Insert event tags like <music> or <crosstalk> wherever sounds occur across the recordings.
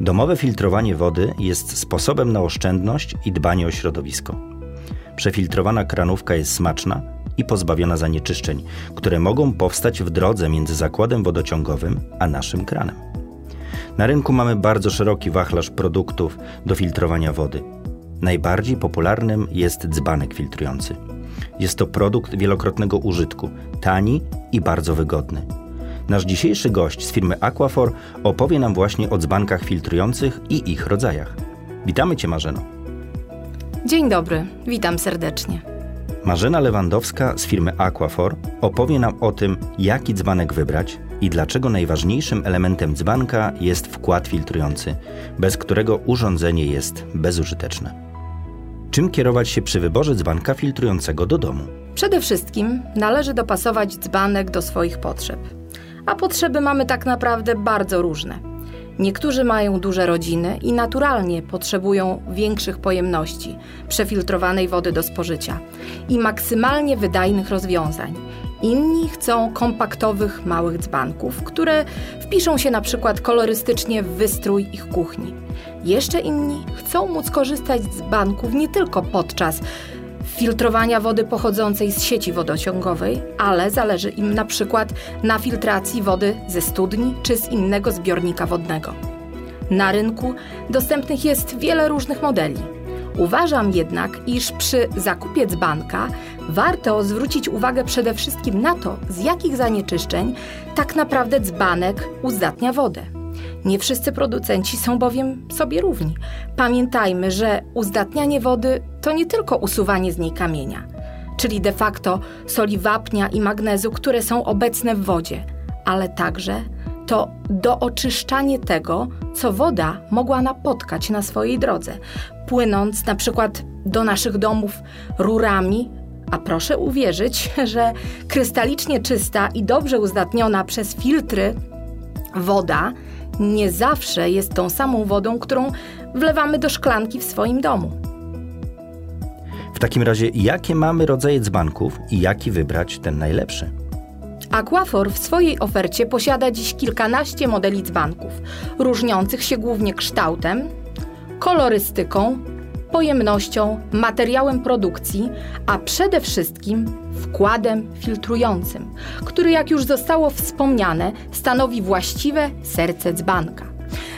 Domowe filtrowanie wody jest sposobem na oszczędność i dbanie o środowisko. Przefiltrowana kranówka jest smaczna i pozbawiona zanieczyszczeń, które mogą powstać w drodze między zakładem wodociągowym a naszym kranem. Na rynku mamy bardzo szeroki wachlarz produktów do filtrowania wody. Najbardziej popularnym jest dzbanek filtrujący. Jest to produkt wielokrotnego użytku, tani i bardzo wygodny. Nasz dzisiejszy gość z firmy Aquafor opowie nam właśnie o dzbankach filtrujących i ich rodzajach. Witamy Cię, Marzeno. Dzień dobry, witam serdecznie. Marzena Lewandowska z firmy Aquafor opowie nam o tym, jaki dzbanek wybrać i dlaczego najważniejszym elementem dzbanka jest wkład filtrujący, bez którego urządzenie jest bezużyteczne. Czym kierować się przy wyborze dzbanka filtrującego do domu? Przede wszystkim należy dopasować dzbanek do swoich potrzeb. A potrzeby mamy tak naprawdę bardzo różne. Niektórzy mają duże rodziny i naturalnie potrzebują większych pojemności, przefiltrowanej wody do spożycia i maksymalnie wydajnych rozwiązań. Inni chcą kompaktowych, małych dzbanków, które wpiszą się na przykład kolorystycznie w wystrój ich kuchni. Jeszcze inni chcą móc korzystać z dzbanków nie tylko podczas filtrowania wody pochodzącej z sieci wodociągowej, ale zależy im na przykład na filtracji wody ze studni czy z innego zbiornika wodnego. Na rynku dostępnych jest wiele różnych modeli. Uważam jednak, iż przy zakupie dzbanka warto zwrócić uwagę przede wszystkim na to, z jakich zanieczyszczeń tak naprawdę dzbanek uzdatnia wodę. Nie wszyscy producenci są bowiem sobie równi. Pamiętajmy, że uzdatnianie wody to nie tylko usuwanie z niej kamienia, czyli de facto soli wapnia i magnezu, które są obecne w wodzie, ale także to dooczyszczanie tego, co woda mogła napotkać na swojej drodze, płynąc na przykład do naszych domów rurami, a proszę uwierzyć, <laughs> że krystalicznie czysta i dobrze uzdatniona przez filtry woda nie zawsze jest tą samą wodą, którą wlewamy do szklanki w swoim domu. W takim razie, jakie mamy rodzaje dzbanków i jaki wybrać ten najlepszy? Aquafor w swojej ofercie posiada dziś kilkanaście modeli dzbanków, różniących się głównie kształtem, kolorystyką, pojemnością, materiałem produkcji, a przede wszystkim wkładem filtrującym, który, jak już zostało wspomniane, stanowi właściwe serce dzbanka.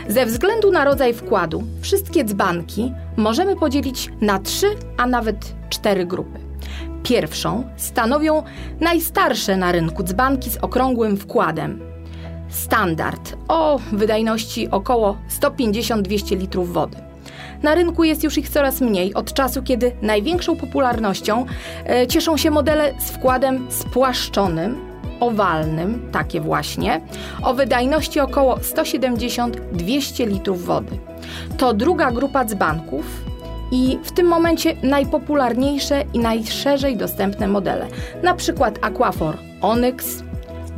Ze względu na rodzaj wkładu, wszystkie dzbanki możemy podzielić na trzy, a nawet cztery grupy. Pierwszą stanowią najstarsze na rynku dzbanki z okrągłym wkładem. Standard o wydajności około 150-200 litrów wody. Na rynku jest już ich coraz mniej od czasu, kiedy największą popularnością e, cieszą się modele z wkładem spłaszczonym, owalnym, takie właśnie, o wydajności około 170-200 litrów wody. To druga grupa dzbanków i w tym momencie najpopularniejsze i najszerzej dostępne modele. Na przykład Aquafor Onyx,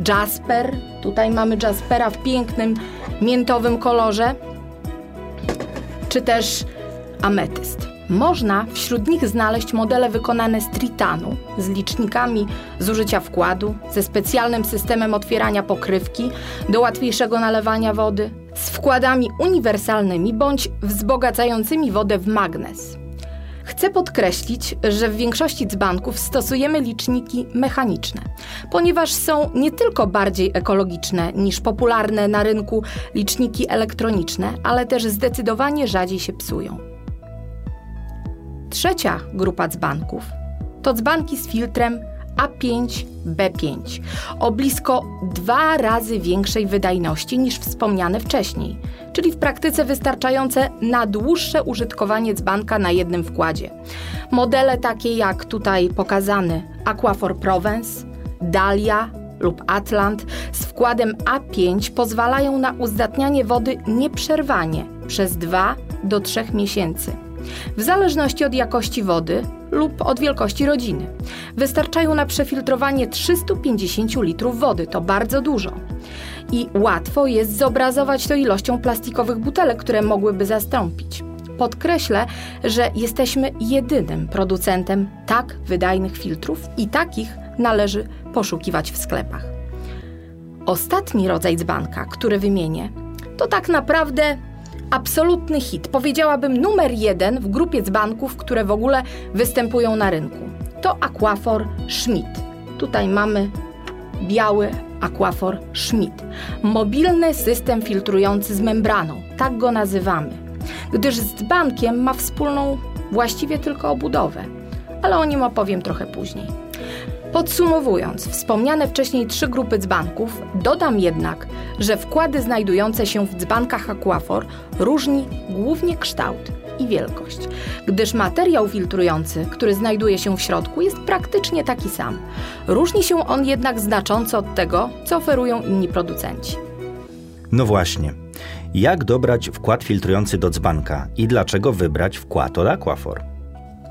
Jasper, tutaj mamy Jaspera w pięknym miętowym kolorze, czy też ametyst. Można wśród nich znaleźć modele wykonane z tritanu, z licznikami zużycia wkładu, ze specjalnym systemem otwierania pokrywki do łatwiejszego nalewania wody, z wkładami uniwersalnymi bądź wzbogacającymi wodę w magnez. Chcę podkreślić, że w większości dzbanków stosujemy liczniki mechaniczne, ponieważ są nie tylko bardziej ekologiczne niż popularne na rynku liczniki elektroniczne, ale też zdecydowanie rzadziej się psują. Trzecia grupa dzbanków to dzbanki z filtrem A5B5 o blisko dwa razy większej wydajności niż wspomniane wcześniej, czyli w praktyce wystarczające na dłuższe użytkowanie dzbanka na jednym wkładzie. Modele takie jak tutaj pokazany Aquafor Provence, Dalia lub Atlant z wkładem A5 pozwalają na uzdatnianie wody nieprzerwanie przez 2 do 3 miesięcy w zależności od jakości wody lub od wielkości rodziny. Wystarczają na przefiltrowanie 350 litrów wody, to bardzo dużo. I łatwo jest zobrazować to ilością plastikowych butelek, które mogłyby zastąpić. Podkreślę, że jesteśmy jedynym producentem tak wydajnych filtrów i takich należy poszukiwać w sklepach. Ostatni rodzaj dzbanka, który wymienię, to tak naprawdę absolutny hit, powiedziałabym numer jeden w grupie dzbanków, które w ogóle występują na rynku. To Aquafor Schmidt. Tutaj mamy biały Aquafor Schmidt. Mobilny system filtrujący z membraną, tak go nazywamy, gdyż z dzbankiem ma wspólną właściwie tylko obudowę, ale o nim opowiem trochę później. Podsumowując, wspomniane wcześniej trzy grupy dzbanków, dodam jednak, że wkłady znajdujące się w dzbankach Aquafor różni głównie kształt i wielkość, gdyż materiał filtrujący, który znajduje się w środku, jest praktycznie taki sam. Różni się on jednak znacząco od tego, co oferują inni producenci. No właśnie. Jak dobrać wkład filtrujący do dzbanka i dlaczego wybrać wkład od Aquafor?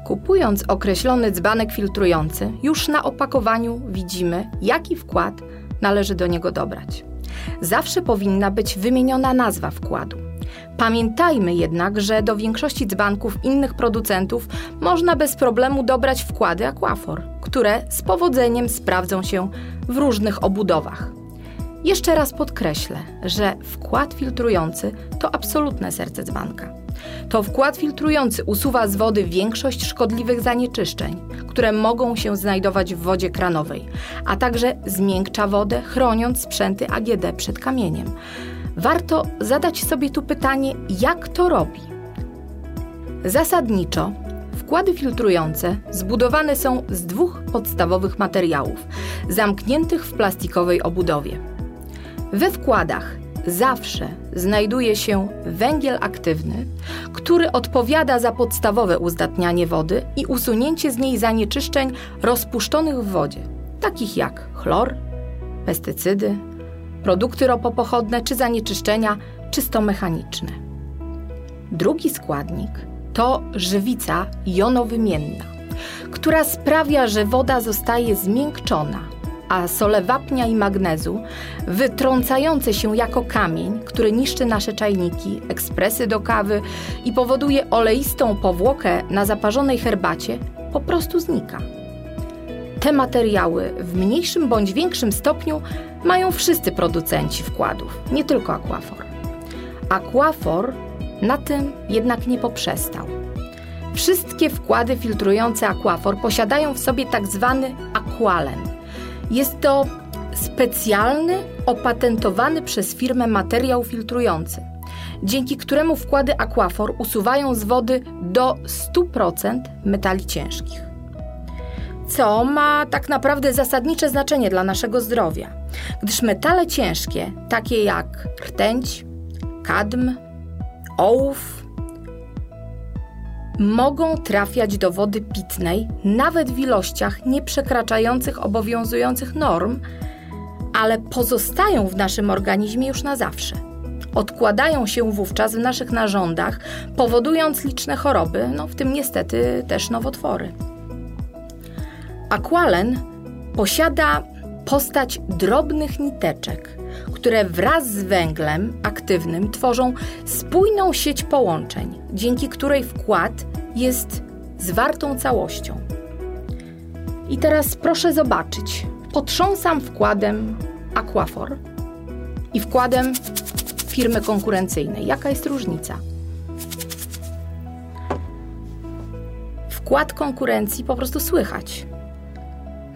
Kupując określony dzbanek filtrujący, już na opakowaniu widzimy, jaki wkład należy do niego dobrać. Zawsze powinna być wymieniona nazwa wkładu. Pamiętajmy jednak, że do większości dzbanków innych producentów można bez problemu dobrać wkłady Aquafor, które z powodzeniem sprawdzą się w różnych obudowach. Jeszcze raz podkreślę, że wkład filtrujący to absolutne serce dzbanka. To wkład filtrujący usuwa z wody większość szkodliwych zanieczyszczeń, które mogą się znajdować w wodzie kranowej, a także zmiękcza wodę, chroniąc sprzęty AGD przed kamieniem. Warto zadać sobie tu pytanie, jak to robi. Zasadniczo wkłady filtrujące zbudowane są z dwóch podstawowych materiałów, zamkniętych w plastikowej obudowie. We wkładach zawsze znajduje się węgiel aktywny, który odpowiada za podstawowe uzdatnianie wody i usunięcie z niej zanieczyszczeń rozpuszczonych w wodzie, takich jak chlor, pestycydy, produkty ropopochodne czy zanieczyszczenia czysto mechaniczne. Drugi składnik to żywica jonowymienna, która sprawia, że woda zostaje zmiękczona a sole wapnia i magnezu, wytrącające się jako kamień, który niszczy nasze czajniki, ekspresy do kawy i powoduje oleistą powłokę na zaparzonej herbacie, po prostu znika. Te materiały w mniejszym bądź większym stopniu mają wszyscy producenci wkładów, nie tylko Aquafor. Aquafor na tym jednak nie poprzestał. Wszystkie wkłady filtrujące Aquafor posiadają w sobie tak zwany aqualen, jest to specjalny, opatentowany przez firmę materiał filtrujący, dzięki któremu wkłady Aquafor usuwają z wody do 100% metali ciężkich. Co ma tak naprawdę zasadnicze znaczenie dla naszego zdrowia, gdyż metale ciężkie, takie jak rtęć, kadm, ołów, mogą trafiać do wody pitnej nawet w ilościach nie przekraczających obowiązujących norm, ale pozostają w naszym organizmie już na zawsze. Odkładają się wówczas w naszych narządach, powodując liczne choroby, no w tym niestety też nowotwory. Aqualen posiada postać drobnych niteczek, które wraz z węglem aktywnym tworzą spójną sieć połączeń, dzięki której wkład jest zwartą całością. I teraz proszę zobaczyć. Potrząsam wkładem Aquafor i wkładem firmy konkurencyjnej. Jaka jest różnica? Wkład konkurencji po prostu słychać.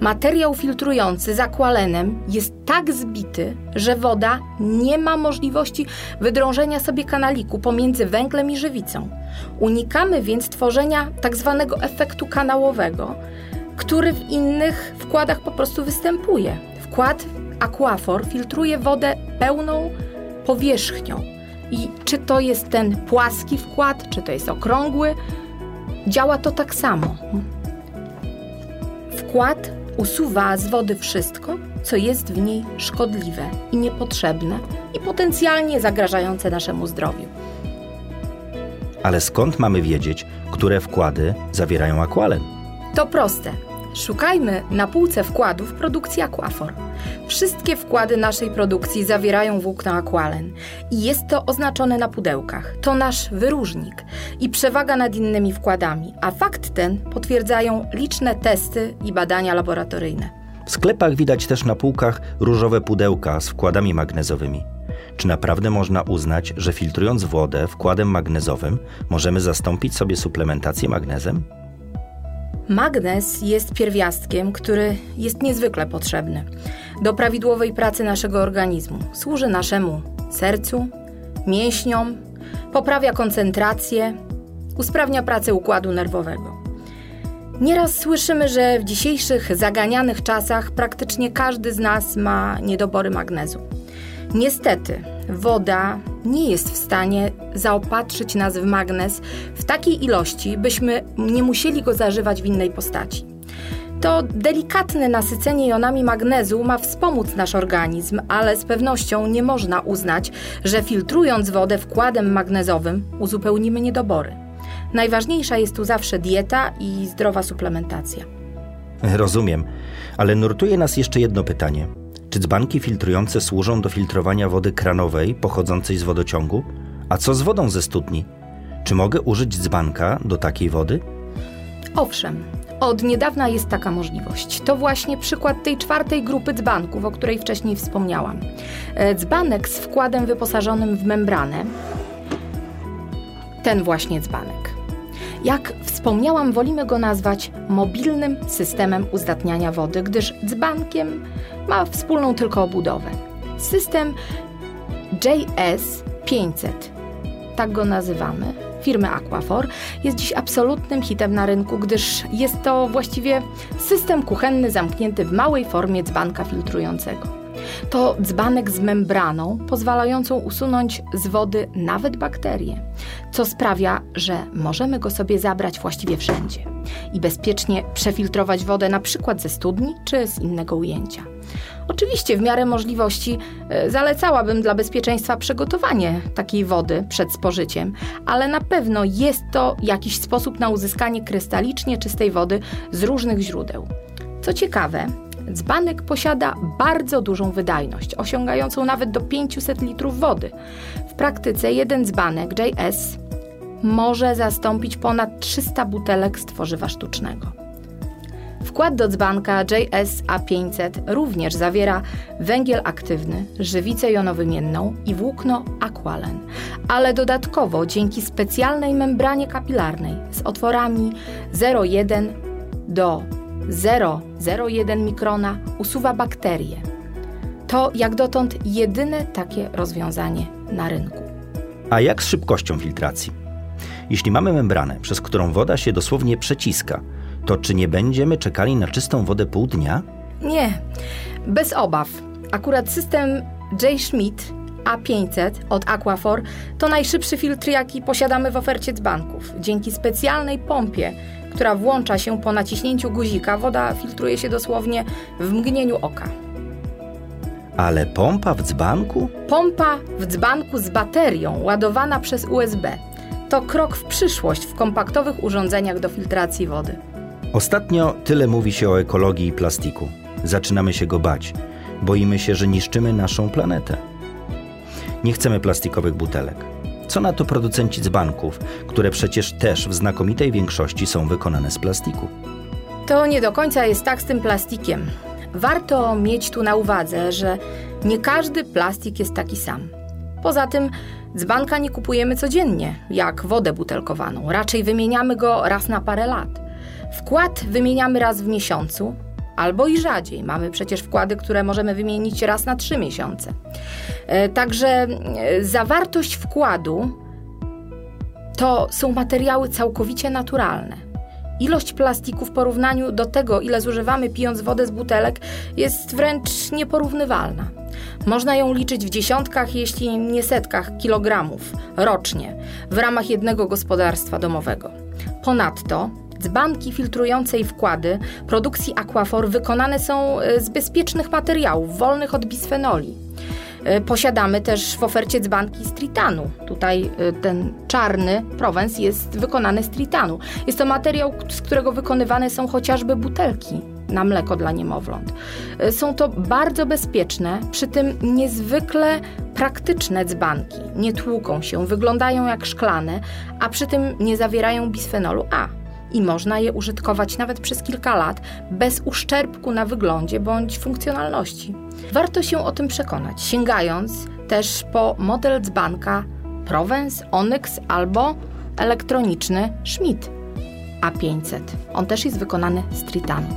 Materiał filtrujący z akwalenem jest tak zbity, że woda nie ma możliwości wydrążenia sobie kanaliku pomiędzy węglem i żywicą. Unikamy więc tworzenia tak zwanego efektu kanałowego, który w innych wkładach po prostu występuje. Wkład Aquafor filtruje wodę pełną powierzchnią. I czy to jest ten płaski wkład, czy to jest okrągły, działa to tak samo. Wkład usuwa z wody wszystko, co jest w niej szkodliwe i niepotrzebne i potencjalnie zagrażające naszemu zdrowiu. Ale skąd mamy wiedzieć, które wkłady zawierają akwalen? To proste. Szukajmy na półce wkładów produkcji Aquafor. Wszystkie wkłady naszej produkcji zawierają włókno Aqualen i jest to oznaczone na pudełkach. To nasz wyróżnik i przewaga nad innymi wkładami, a fakt ten potwierdzają liczne testy i badania laboratoryjne. W sklepach widać też na półkach różowe pudełka z wkładami magnezowymi. Czy naprawdę można uznać, że filtrując wodę wkładem magnezowym możemy zastąpić sobie suplementację magnezem? Magnez jest pierwiastkiem, który jest niezwykle potrzebny do prawidłowej pracy naszego organizmu. Służy naszemu sercu, mięśniom, poprawia koncentrację, usprawnia pracę układu nerwowego. Nieraz słyszymy, że w dzisiejszych zaganianych czasach praktycznie każdy z nas ma niedobory magnezu. Niestety, woda nie jest w stanie zaopatrzyć nas w magnez w takiej ilości, byśmy nie musieli go zażywać w innej postaci. To delikatne nasycenie jonami magnezu ma wspomóc nasz organizm, ale z pewnością nie można uznać, że filtrując wodę wkładem magnezowym uzupełnimy niedobory. Najważniejsza jest tu zawsze dieta i zdrowa suplementacja. Rozumiem, ale nurtuje nas jeszcze jedno pytanie. Czy dzbanki filtrujące służą do filtrowania wody kranowej pochodzącej z wodociągu? A co z wodą ze studni? Czy mogę użyć dzbanka do takiej wody? Owszem, od niedawna jest taka możliwość. To właśnie przykład tej czwartej grupy dzbanków, o której wcześniej wspomniałam. E, dzbanek z wkładem wyposażonym w membranę. Ten właśnie dzbanek. Jak wspomniałam, wolimy go nazwać mobilnym systemem uzdatniania wody, gdyż dzbankiem ma wspólną tylko obudowę. System JS500, tak go nazywamy, firmy Aquafor, jest dziś absolutnym hitem na rynku, gdyż jest to właściwie system kuchenny zamknięty w małej formie dzbanka filtrującego. To dzbanek z membraną pozwalającą usunąć z wody nawet bakterie, co sprawia, że możemy go sobie zabrać właściwie wszędzie i bezpiecznie przefiltrować wodę na przykład ze studni czy z innego ujęcia. Oczywiście w miarę możliwości e, zalecałabym dla bezpieczeństwa przygotowanie takiej wody przed spożyciem, ale na pewno jest to jakiś sposób na uzyskanie krystalicznie czystej wody z różnych źródeł. Co ciekawe, dzbanek posiada bardzo dużą wydajność, osiągającą nawet do 500 litrów wody. W praktyce jeden dzbanek JS może zastąpić ponad 300 butelek z tworzywa sztucznego. Wkład do dzbanka JS-A500 również zawiera węgiel aktywny, żywicę jonowymienną i włókno Aqualen, ale dodatkowo dzięki specjalnej membranie kapilarnej z otworami 0,1 do 0,01 mikrona usuwa bakterie. To jak dotąd jedyne takie rozwiązanie na rynku. A jak z szybkością filtracji? Jeśli mamy membranę, przez którą woda się dosłownie przeciska, to czy nie będziemy czekali na czystą wodę pół dnia? Nie, bez obaw. Akurat system J. Schmidt A500 od Aquafor to najszybszy filtr, jaki posiadamy w ofercie dzbanków. Dzięki specjalnej pompie, która włącza się po naciśnięciu guzika, woda filtruje się dosłownie w mgnieniu oka. Ale pompa w dzbanku? Pompa w dzbanku z baterią ładowana przez USB. To krok w przyszłość w kompaktowych urządzeniach do filtracji wody. Ostatnio tyle mówi się o ekologii i plastiku. Zaczynamy się go bać. Boimy się, że niszczymy naszą planetę. Nie chcemy plastikowych butelek. Co na to producenci dzbanków, które przecież też w znakomitej większości są wykonane z plastiku? To nie do końca jest tak z tym plastikiem. Warto mieć tu na uwadze, że nie każdy plastik jest taki sam. Poza tym dzbanka nie kupujemy codziennie, jak wodę butelkowaną. Raczej wymieniamy go raz na parę lat. Wkład wymieniamy raz w miesiącu, albo i rzadziej. Mamy przecież wkłady, które możemy wymienić raz na trzy miesiące. E, także e, zawartość wkładu to są materiały całkowicie naturalne. Ilość plastiku w porównaniu do tego, ile zużywamy pijąc wodę z butelek, jest wręcz nieporównywalna. Można ją liczyć w dziesiątkach, jeśli nie setkach kilogramów rocznie w ramach jednego gospodarstwa domowego. Ponadto Dzbanki filtrujące i wkłady produkcji Aquafor wykonane są e, z bezpiecznych materiałów, wolnych od bisfenoli. E, posiadamy też w ofercie dzbanki z tritanu. Tutaj e, ten czarny Provence jest wykonany z tritanu. Jest to materiał, z którego wykonywane są chociażby butelki na mleko dla niemowląt. Są to bardzo bezpieczne, przy tym niezwykle praktyczne dzbanki. Nie tłuką się, wyglądają jak szklane, a przy tym nie zawierają bisfenolu A i można je użytkować nawet przez kilka lat bez uszczerbku na wyglądzie bądź funkcjonalności. Warto się o tym przekonać, sięgając też po model dzbanka Provence, Onyx albo elektroniczny Schmidt A500. On też jest wykonany z tritanu.